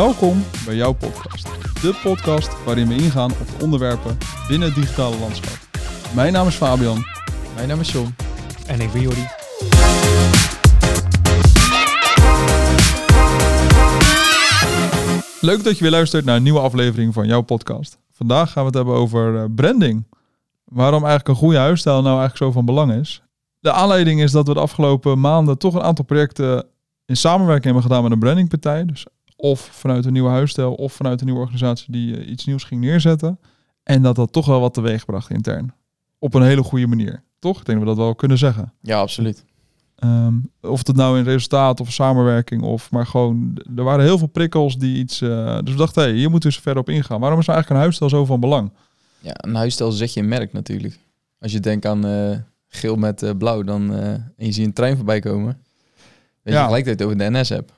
Welkom bij jouw podcast. De podcast waarin we ingaan op de onderwerpen binnen het digitale landschap. Mijn naam is Fabian. Mijn naam is John. En ik ben Jordi. Leuk dat je weer luistert naar een nieuwe aflevering van jouw podcast. Vandaag gaan we het hebben over eh, branding. Waarom eigenlijk een goede huisstijl nou eigenlijk zo van belang is. De aanleiding is dat we de afgelopen maanden toch een aantal projecten in samenwerking hebben gedaan met een brandingpartij. Dus of vanuit een nieuwe huisstijl of vanuit een nieuwe organisatie die eh, iets nieuws ging neerzetten. En dat dat toch wel wat teweeg bracht intern. Op een hele goede manier. Toch? Ik denk dat we dat wel kunnen zeggen. Ja, absoluut. Ehm, of het nou in resultaat of samenwerking of maar gewoon, er waren heel veel prikkels die iets. eh, dus we dachten, hey, hier moeten we eens verder op ingaan. Waarom is nou eigenlijk een huisstijl zo van belang? Ja, een huisstijl zet je een merk natuurlijk. Als je denkt aan eh, geel met blauw dan, en je ziet een trein voorbij komen, weet Ja. je gelijk dat je het over de NS hebt.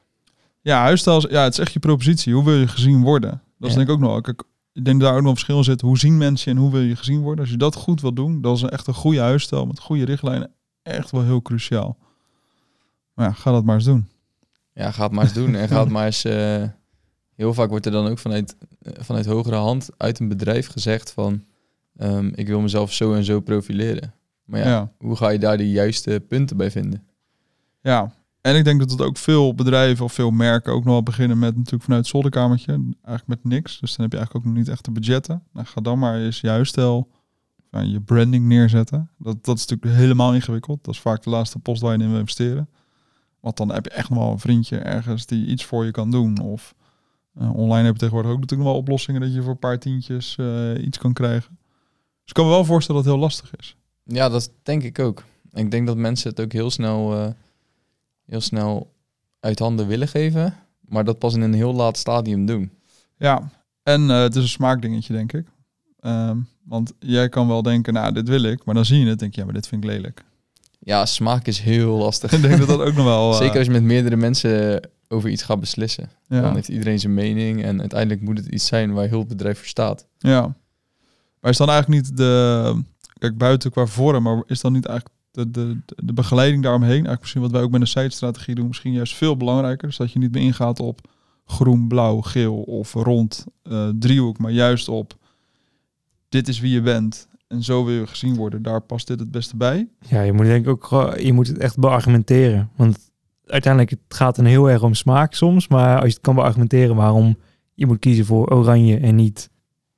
Ja, huisstijl is, ja, het is echt je propositie. Hoe wil je gezien worden? Dat is Ja. denk ik ook nog. Kijk, ik denk dat daar ook nog een verschil in zit. Hoe zien mensen en hoe wil je gezien worden? Als je dat goed wil doen, dat is een echt een goede huisstijl met goede richtlijnen. Echt wel heel cruciaal. Maar ja, ga dat maar eens doen. Ja, ga het maar eens doen en ga het maar eens... eh, heel vaak wordt er dan ook vanuit, eh, vanuit hogere hand uit een bedrijf gezegd van... ehm, ik wil mezelf zo en zo profileren. Maar ja, ja. hoe ga je daar de juiste punten bij vinden? Ja, en ik denk dat het ook veel bedrijven of veel merken ook nog wel beginnen met natuurlijk vanuit het zolderkamertje. Eigenlijk met niks. Dus dan heb je eigenlijk ook nog niet echt de budgetten. Nou, ga dan maar eens je huisstijl, nou, je branding neerzetten. Dat, dat is natuurlijk helemaal ingewikkeld. Dat is vaak de laatste post waar je in wil investeren. Want dan heb je echt nog wel een vriendje ergens die iets voor je kan doen. Of eh, online heb je tegenwoordig ook natuurlijk wel oplossingen dat je voor een paar tientjes eh, iets kan krijgen. Dus ik kan me wel voorstellen dat het heel lastig is. Ja, dat denk ik ook. Ik denk dat mensen het ook heel snel, eh, heel snel uit handen willen geven, maar dat pas in een heel laat stadium doen. Ja, en eh, het is een smaakdingetje, denk ik. Ehm, want jij kan wel denken, nou, dit wil ik. Maar dan zie je het, denk je, ja, maar dit vind ik lelijk. Ja, smaak is heel lastig. ik denk dat dat ook nog wel... eh, Zeker als je met meerdere mensen over iets gaat beslissen. ja, Dan heeft iedereen zijn mening en uiteindelijk moet het iets zijn waar heel het bedrijf voor staat. ja. Maar is dan eigenlijk niet de... Kijk, buiten qua vorm, maar is dan niet eigenlijk de, de, de begeleiding daaromheen... Eigenlijk misschien wat wij ook met een site-strategie doen... misschien juist veel belangrijker. Dus dat je niet meer ingaat op groen, blauw, geel of rond eh, driehoek... maar juist op dit is wie je bent... En zo wil je gezien worden. Daar past dit het beste bij. Ja, je moet denk ik ook je moet het echt beargumenteren. Want uiteindelijk het gaat dan heel erg om smaak soms. Maar als je het kan beargumenteren waarom je moet kiezen voor oranje en niet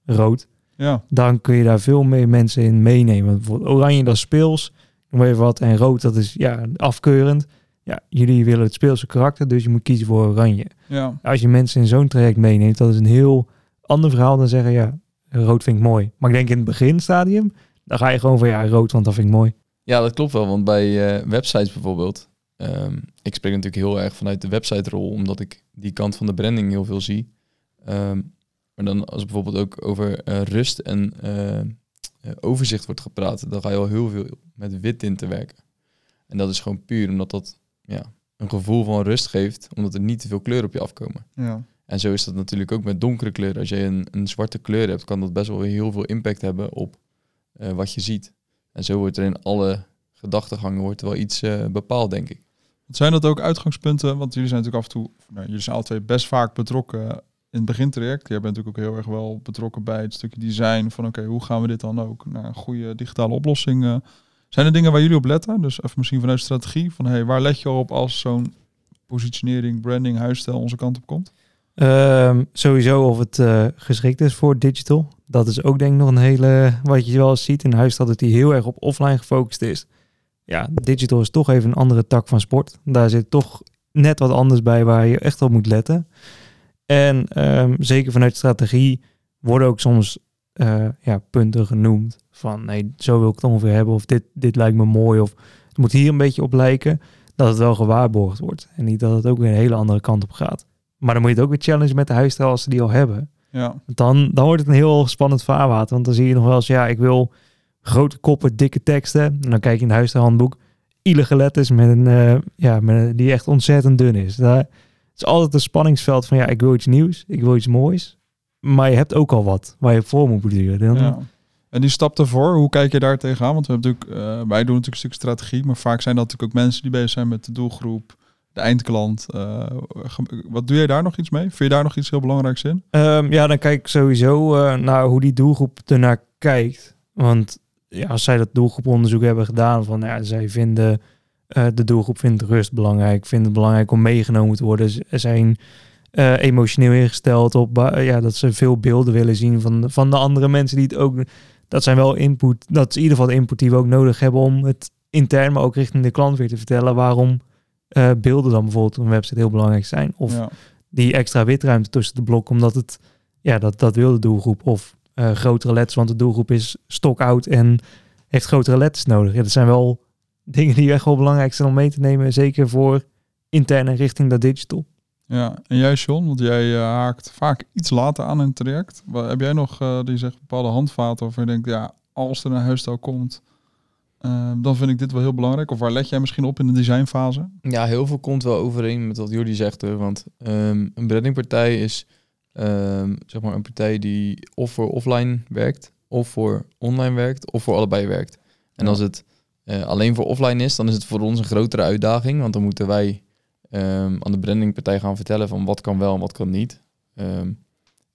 rood. Ja, Dan kun je daar veel meer mensen in meenemen. Want bijvoorbeeld oranje dat is speels. Noem even wat. En rood dat is ja, afkeurend. Ja, jullie willen het speelse karakter. Dus je moet kiezen voor oranje. ja. Als je mensen in zo'n traject meeneemt. Dat is een heel ander verhaal dan zeggen ja, rood vind ik mooi. Maar ik denk in het beginstadium. Dan ga je gewoon van ja, rood want dat vind ik mooi. Ja, dat klopt wel, want bij eh, websites bijvoorbeeld, ehm, ik spreek natuurlijk heel erg vanuit de website-rol, omdat ik die kant van de branding heel veel zie. Ehm, maar dan als bijvoorbeeld ook over eh, rust en eh, overzicht wordt gepraat, dan ga je al heel veel met wit in te werken. En dat is gewoon puur omdat dat ja, een gevoel van rust geeft, omdat er niet te veel kleuren op je afkomen. ja. En zo is dat natuurlijk ook met donkere kleuren. Als je een, een zwarte kleur hebt, kan dat best wel weer heel veel impact hebben op eh, wat je ziet. En zo wordt er in alle gedachtegangen wordt er wel iets eh, bepaald, denk ik. Zijn dat ook uitgangspunten? Want jullie zijn natuurlijk af en toe, nou, jullie zijn alle twee best vaak betrokken in het begintraject. Jij bent natuurlijk ook heel erg wel betrokken bij het stukje design van oké, hoe gaan we dit dan ook naar een goede digitale oplossing? eh? zijn er dingen waar jullie op letten? Dus even misschien vanuit strategie van hey, waar let je op als zo'n positionering, branding, huisstijl onze kant op komt? Ehm, sowieso of het eh, geschikt is voor digital. Dat is ook denk ik nog een hele, wat je wel ziet in huis, dat die heel erg op offline gefocust is. Ja, digital is toch even een andere tak van sport. Daar zit toch net wat anders bij waar je echt op moet letten. En ehm, zeker vanuit strategie worden ook soms eh, ja, punten genoemd. Van nee, zo wil ik het ongeveer hebben. Of dit, dit lijkt me mooi. Of het moet hier een beetje op lijken. Dat het wel gewaarborgd wordt. En niet dat het ook weer een hele andere kant op gaat. Maar dan moet je het ook weer challenge met de huisstijl als ze die al hebben. Ja, Dan, dan wordt het een heel spannend vaarwater. Want dan zie je nog wel eens, ja, ik wil grote koppen, dikke teksten. En dan kijk je in het huisstijlhandboek. Ielige letters met een, eh, ja, met een- die echt ontzettend dun is. Daar, het is altijd een spanningsveld van, ja, ik wil iets nieuws. Ik wil iets moois. Maar je hebt ook al wat waar je voor moet. Dan, ja. En die stap ervoor, hoe kijk je daar tegenaan? Want we hebben natuurlijk, eh, wij doen natuurlijk een stuk strategie, maar vaak zijn dat natuurlijk ook mensen die bezig zijn met de doelgroep, de eindklant. eh, wat doe jij daar nog iets mee? Vind je daar nog iets heel belangrijks in? Ehm, ja, dan kijk ik sowieso eh, naar hoe die doelgroep ernaar kijkt. Want ja, als zij dat doelgroeponderzoek hebben gedaan, van ja, zij vinden eh, de doelgroep vindt rust belangrijk, vindt het belangrijk om meegenomen te worden. Ze zijn eh, emotioneel ingesteld op ba- ja, dat ze veel beelden willen zien van, de- van de andere mensen die het ook. Dat zijn wel input. Dat is in ieder geval de input die we ook nodig hebben om het intern, maar ook richting de klant weer te vertellen waarom eh, beelden dan bijvoorbeeld op een website heel belangrijk zijn. Of ja. die extra witruimte tussen de blokken, omdat het, ja, dat, dat wil de doelgroep. Of eh, grotere letters, want de doelgroep is stokoud en heeft grotere letters nodig. Ja, dat zijn wel dingen die echt wel belangrijk zijn om mee te nemen, zeker voor intern en richting dat digital. ja. En jij, John, want jij eh, haakt vaak iets later aan in het traject. Wat, heb jij nog, eh, die zegt, bepaalde handvaten waarvan je denkt, ja, als er een huisstijl komt, eh, dan vind ik dit wel heel belangrijk. Of waar let jij misschien op in de designfase? Ja, heel veel komt wel overeen met wat Jordi zegt. Hoor. Want ehm, een brandingpartij is ehm, zeg maar een partij die of voor offline werkt, of voor online werkt, of voor allebei werkt. En Ja. als het alleen voor offline is, dan is het voor ons een grotere uitdaging. Want dan moeten wij ehm, aan de brandingpartij gaan vertellen van wat kan wel en wat kan niet. Ehm,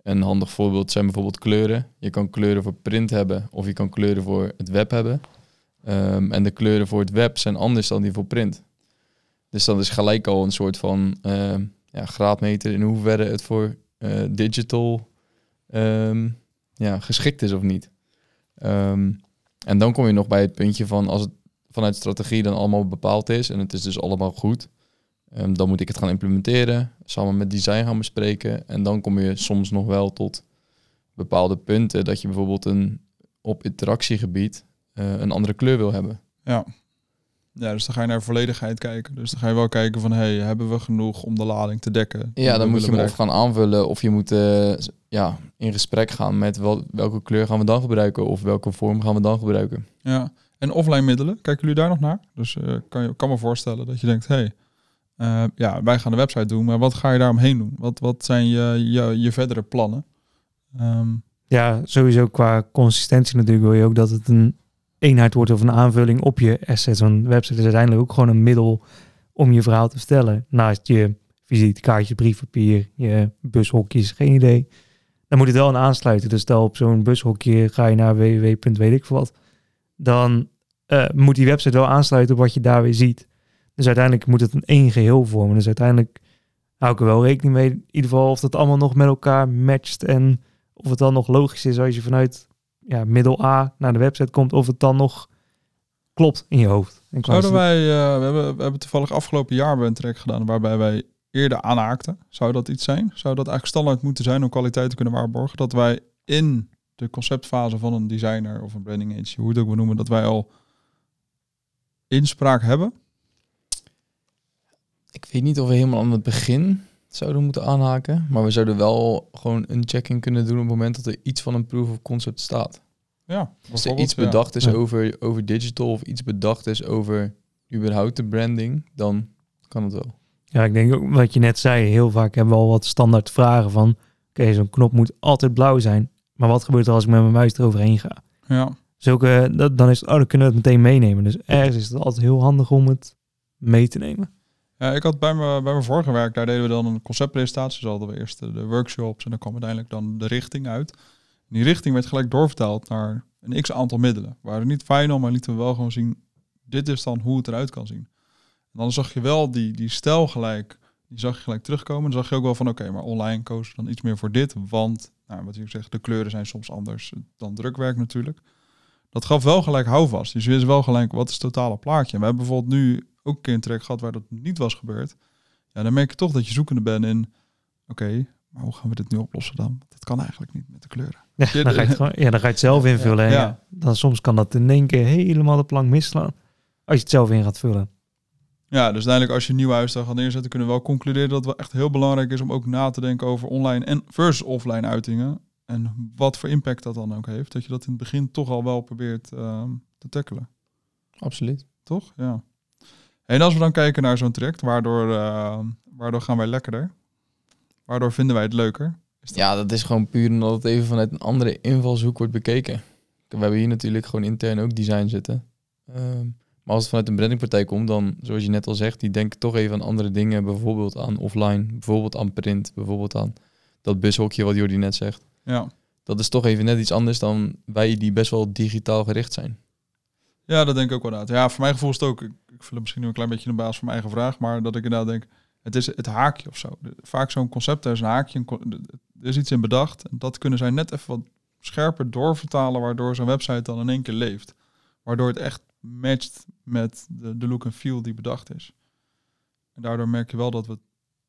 een handig voorbeeld zijn bijvoorbeeld kleuren. Je kan kleuren voor print hebben of je kan kleuren voor het web hebben. Ehm, en de kleuren voor het web zijn anders dan die voor print. Dus dat is gelijk al een soort van ja, graadmeter in hoeverre het voor eh, digital ja, geschikt is of niet. En dan kom je nog bij het puntje van als het vanuit strategie dan allemaal bepaald is en het is dus allemaal goed, ehm, dan moet ik het gaan implementeren, samen met design gaan bespreken en dan kom je soms nog wel tot bepaalde punten dat je bijvoorbeeld een op interactiegebied eh, een andere kleur wil hebben. Ja. Ja, dus dan ga je naar volledigheid kijken. Dus dan ga je wel kijken van, hey, hebben we genoeg om de lading te dekken? Ja, dan moet je hem of gaan aanvullen of je moet eh, ja, in gesprek gaan met wel, welke kleur gaan we dan gebruiken of welke vorm gaan we dan gebruiken. Ja, en offline middelen, kijken jullie daar nog naar? Dus eh, kan je kan me voorstellen dat je denkt, hey, eh, ja, wij gaan de website doen, maar wat ga je daaromheen doen? Wat, wat zijn je, je, verdere plannen? Ehm, Ja, sowieso qua consistentie natuurlijk wil je ook dat het een eenheid wordt of een aanvulling op je assets. Want een website is uiteindelijk ook gewoon een middel om je verhaal te vertellen. Naast je visitekaartje, briefpapier, je bushokjes, geen idee. Dan moet het wel aan aansluiten. Dus stel op zo'n bushokje ga je naar www. weet ik wat. Dan eh, moet die website wel aansluiten op wat je daar weer ziet. Dus uiteindelijk moet het een één geheel vormen. Dus uiteindelijk hou ik er wel rekening mee. In ieder geval of dat allemaal nog met elkaar matcht en of het dan nog logisch is als je vanuit ja, middel A naar de website komt, of het dan nog klopt in je hoofd. En zouden wij, eh, we, hebben, we hebben toevallig afgelopen jaar bij een track gedaan waarbij wij eerder aanhaakten. Zou dat iets zijn? Zou dat eigenlijk standaard moeten zijn om kwaliteit te kunnen waarborgen? Dat wij in de conceptfase van een designer of een branding agency, hoe je het ook benoemen, dat wij al inspraak hebben? Ik weet niet of we helemaal aan het begin zouden moeten aanhaken, maar we zouden wel gewoon een check-in kunnen doen op het moment dat er iets van een proof of concept staat. Ja, Als er iets ja. bedacht is Ja. over, over digital of iets bedacht is over überhaupt de branding, dan kan het wel. Ja, ik denk ook wat je net zei, heel vaak hebben we al wat standaard vragen van, oké, zo'n knop moet altijd blauw zijn, maar wat gebeurt er als ik met mijn muis eroverheen ga? Ja, Zulke, dat, dan is het, oh, dan kunnen we het meteen meenemen. Dus ergens is het altijd heel handig om het mee te nemen. Ja, ik had bij mijn, bij mijn vorige werk, daar deden we dan een conceptpresentatie. Dus hadden we eerst de, de workshops en dan kwam uiteindelijk dan de richting uit. En die richting werd gelijk doorvertaald naar een x aantal middelen. Waren niet final, maar lieten we wel gewoon zien, dit is dan hoe het eruit kan zien. En dan zag je wel die, die stijl gelijk, die zag je gelijk terugkomen. Dan zag je ook wel van, oké, maar online koos dan iets meer voor dit. Want, nou, wat ik zeg, de kleuren zijn soms anders dan drukwerk natuurlijk. Dat gaf wel gelijk houvast. Dus je wist wel gelijk, wat is het totale plaatje? En we hebben bijvoorbeeld nu ook een keer een track gehad waar dat niet was gebeurd. Ja, dan merk je toch dat je zoekende bent in, oké, maar hoe gaan we dit nu oplossen dan? Dat kan eigenlijk niet met de kleuren. Ja, dan ga je het, gewoon, ja, dan ga je het zelf invullen. en Ja. Ja. Dan soms kan dat in één keer helemaal de plank misslaan. Als je het zelf in gaat vullen. Ja, dus uiteindelijk als je een nieuwe huisstijl gaat neerzetten, kunnen we wel concluderen dat het wel echt heel belangrijk is om ook na te denken over online en versus offline uitingen. En wat voor impact dat dan ook heeft. Dat je dat in het begin toch al wel probeert ehm, te tackelen. Absoluut. Toch? Ja. En als we dan kijken naar zo'n traject, waardoor, eh, waardoor gaan wij lekkerder? Waardoor vinden wij het leuker? Ja, dat is gewoon puur omdat het even vanuit een andere invalshoek wordt bekeken. We hebben hier natuurlijk gewoon intern ook design zitten. Ehm, Maar als het vanuit een brandingpartij komt, dan, zoals je net al zegt, die denken toch even aan andere dingen. Bijvoorbeeld aan offline, bijvoorbeeld aan print, bijvoorbeeld aan dat bushokje wat Jordi net zegt. Ja. Dat is toch even net iets anders dan wij die best wel digitaal gericht zijn. ja, dat denk ik ook wel inderdaad. Ja, voor mijn gevoel is het ook, ik, ik vul het misschien nu een klein beetje in de baas van mijn eigen vraag, maar dat ik inderdaad denk, het is het haakje of zo. Vaak zo'n concept, er is een haakje, een er is iets in bedacht. En dat kunnen zij net even wat scherper doorvertalen, waardoor zo'n website dan in één keer leeft. Waardoor het echt matcht met de, de look en feel die bedacht is. En daardoor merk je wel dat we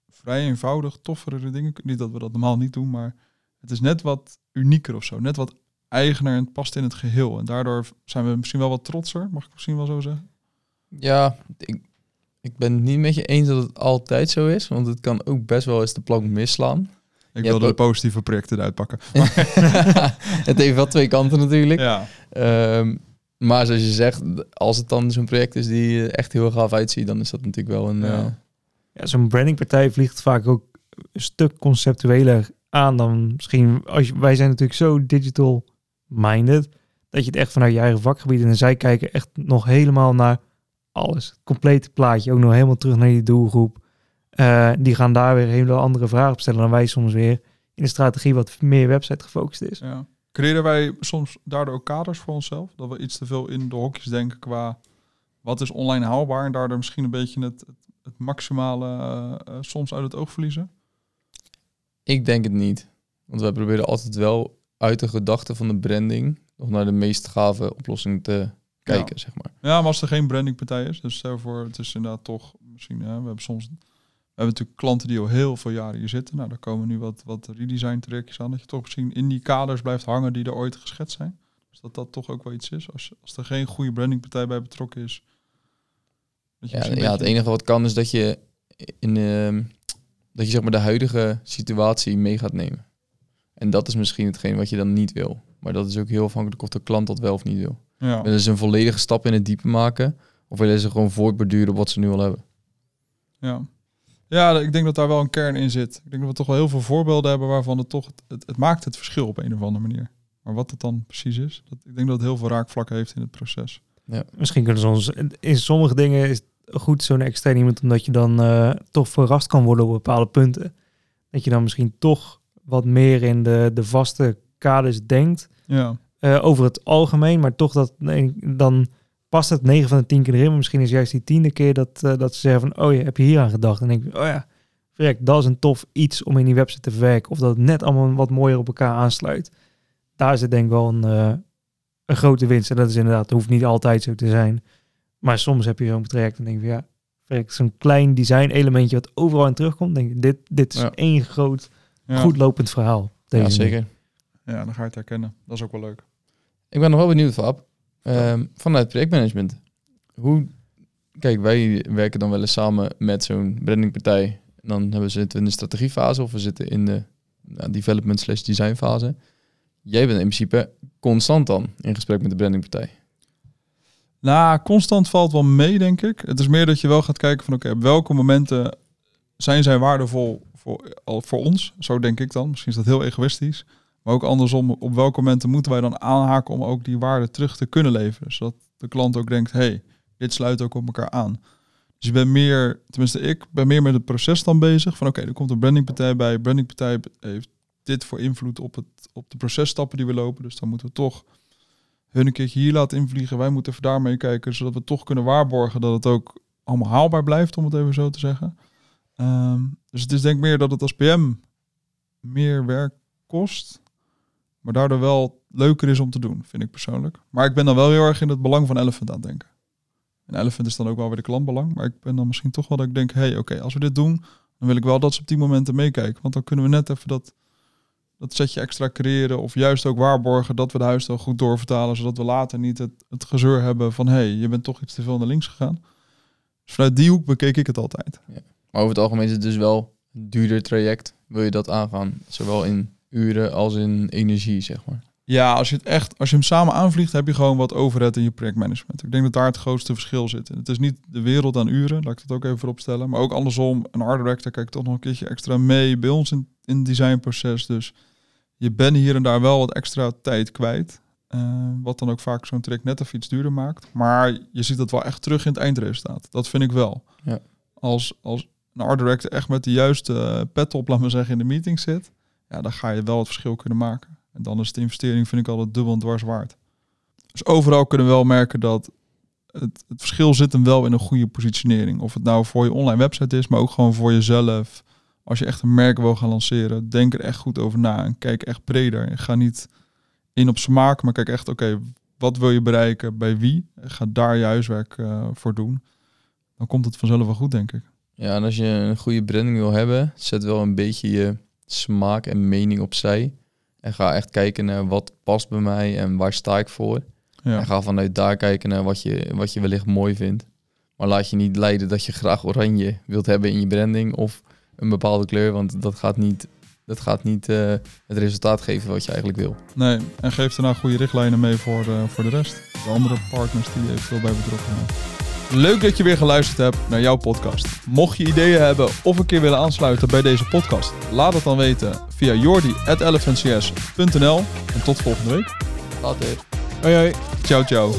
vrij eenvoudig, toffere dingen, niet dat we dat normaal niet doen, maar het is net wat unieker of zo. Net wat eigener en het past in het geheel. En daardoor zijn we misschien wel wat trotser, mag ik misschien wel zo zeggen. Ja, ik, ik ben het niet met je eens dat het altijd zo is, want het kan ook best wel eens de plank misslaan. Ik wilde de positieve projecten eruit pakken. het heeft wel twee kanten natuurlijk. Ja, Ehm, maar zoals je zegt, als het dan zo'n project is die echt heel gaaf uitziet, dan is dat natuurlijk wel een... Ja. eh, Ja, zo'n brandingpartij vliegt vaak ook een stuk conceptueler aan dan misschien. Als je, wij zijn natuurlijk zo digital minded dat je het echt vanuit je eigen vakgebied en zij kijken echt nog helemaal naar alles, het complete plaatje, ook nog helemaal terug naar die doelgroep. Eh, die gaan daar weer hele andere vragen op stellen dan wij soms weer in een strategie wat meer website gefocust is. ja. Creëren wij soms daardoor ook kaders voor onszelf? Dat we iets te veel in de hokjes denken qua wat is online haalbaar en daardoor misschien een beetje het, het, het maximale eh, eh, soms uit het oog verliezen? Ik denk het niet. Want wij proberen altijd wel uit de gedachte van de branding nog naar de meest gave oplossing te kijken, zeg maar. Ja, maar als er geen brandingpartij is, dus stel voor, het is inderdaad toch misschien, hè, we hebben soms, we hebben natuurlijk klanten die al heel veel jaren hier zitten. Nou, daar komen nu wat, wat redesign trajectjes aan, dat je toch misschien in die kaders blijft hangen die er ooit geschetst zijn. Dus dat dat toch ook wel iets is. Als, als er geen goede brandingpartij bij betrokken is. Ja, ja, het enige wat kan is dat je in ehm, dat je zeg maar de huidige situatie mee gaat nemen. En dat is misschien hetgeen wat je dan niet wil. Maar dat is ook heel afhankelijk of de klant dat wel of niet wil. ja. Willen ze een volledige stap in het diepe maken? Of willen ze gewoon voortborduren op wat ze nu al hebben? Ja. Ja, ik denk dat daar wel een kern in zit. Ik denk dat we toch wel heel veel voorbeelden hebben waarvan het toch, het, het, het maakt het verschil op een of andere manier. Maar wat het dan precies is, dat, ik denk dat het heel veel raakvlakken heeft in het proces. Misschien kunnen ze ons in sommige dingen is het goed zo'n extern iemand omdat je dan eh, toch verrast kan worden op bepaalde punten. Dat je dan misschien toch wat meer in de, de vaste kaders denkt Ja, eh, over het algemeen, maar toch dat nee, dan past het 9 van de 10 keer erin. Maar misschien is juist die tiende keer dat, eh, dat ze zeggen van oh ja, heb je hier aan gedacht? En denk ik, oh ja, verrek, dat is een tof iets om in die website te verwerken. Of dat het net allemaal wat mooier op elkaar aansluit. Daar zit denk ik wel een, eh, een grote winst. En dat is inderdaad, het hoeft niet altijd zo te zijn. Maar soms heb je zo'n traject en denk je, ja, verrek, zo'n klein design elementje wat overal in terugkomt. Denk ik, dit, dit is Ja. één groot, ja. goed lopend verhaal. deze Ja, manier. zeker. Ja, dan ga je het herkennen. Dat is ook wel leuk. Ik ben nog wel benieuwd, Fab. Ehm, vanuit projectmanagement. Hoe... Kijk, wij werken dan wel eens samen met zo'n brandingpartij. En dan hebben we zitten we in de strategiefase of we zitten in de nou, development slash design fase. Jij bent in principe constant dan in gesprek met de brandingpartij. Nou, constant valt wel mee, denk ik. Het is meer dat je wel gaat kijken van, oké, op welke momenten zijn zij waardevol voor, voor ons? Zo denk ik dan. Misschien is dat heel egoïstisch. Maar ook andersom, op welke momenten moeten wij dan aanhaken om ook die waarde terug te kunnen leveren? Zodat de klant ook denkt, hey, dit sluit ook op elkaar aan. Dus je bent meer, tenminste ik, ben meer met het proces dan bezig. Van oké, er komt een brandingpartij bij. Brandingpartij heeft dit voor invloed op, het, op de processtappen die we lopen. Dus dan moeten we toch hun een keertje hier laten invliegen. Wij moeten even daarmee kijken, zodat we toch kunnen waarborgen dat het ook allemaal haalbaar blijft, om het even zo te zeggen. Ehm, dus het is denk ik meer dat het als PM meer werk kost, maar daardoor wel leuker is om te doen, vind ik persoonlijk. Maar ik ben dan wel heel erg in het belang van Elephant aan het denken. En Elephant is dan ook wel weer de klantbelang, maar ik ben dan misschien toch wel dat ik denk, hé, hey, oké, als we dit doen, dan wil ik wel dat ze op die momenten meekijken, want dan kunnen we net even dat dat setje extra creëren of juist ook waarborgen dat we de huisstijl goed doorvertalen, zodat we later niet het, het gezeur hebben van hé, hey, je bent toch iets te veel naar links gegaan. Dus vanuit die hoek bekeek ik het altijd. Maar over het algemeen is het dus wel een duurder traject. Wil je dat aangaan? Zowel in uren als in energie, zeg maar. Ja, als je het echt, als je hem samen aanvliegt, heb je gewoon wat overhead in je projectmanagement. Ik denk dat daar het grootste verschil zit. Het is niet de wereld aan uren, laat ik dat ook even voorop stellen. Maar ook andersom, een art director kijkt toch nog een keertje extra mee bij ons in, in het designproces. Dus je bent hier en daar wel wat extra tijd kwijt. Eh, wat dan ook vaak zo'n trick net even iets duurder maakt. Maar je ziet dat wel echt terug in het eindresultaat. Dat vind ik wel. Ja. Als, als een art director echt met de juiste pet op, laat maar zeggen, in de meeting zit, ja, dan ga je wel het verschil kunnen maken. En dan is de investering, vind ik altijd dubbel en dwars waard. Dus overal kunnen we wel merken dat het, het verschil zit hem wel in een goede positionering. Of het nou voor je online website is, maar ook gewoon voor jezelf. Als je echt een merk wil gaan lanceren, denk er echt goed over na en kijk echt breder. Ga niet in op smaak, maar kijk echt, oké, wat wil je bereiken, bij wie? Ga daar je huiswerk uh, voor doen. Dan komt het vanzelf wel goed, denk ik. Ja, en als je een goede branding wil hebben, zet wel een beetje je smaak en mening opzij. En ga echt kijken naar wat past bij mij en waar sta ik voor. Ja. En ga vanuit daar kijken naar wat je, wat je wellicht mooi vindt. Maar laat je niet leiden dat je graag oranje wilt hebben in je branding of een bepaalde kleur, want dat gaat niet, dat gaat niet uh, het resultaat geven wat je eigenlijk wil. Nee, en geef daarna goede richtlijnen mee voor de, voor de rest. De andere partners die je eventueel bij betrokken zijn. Leuk dat je weer geluisterd hebt naar jouw podcast. Mocht je ideeën hebben of een keer willen aansluiten bij deze podcast, laat het dan weten via jordi.elephantcs.nl. En tot volgende week. Later. Hoi hoi. Ciao ciao.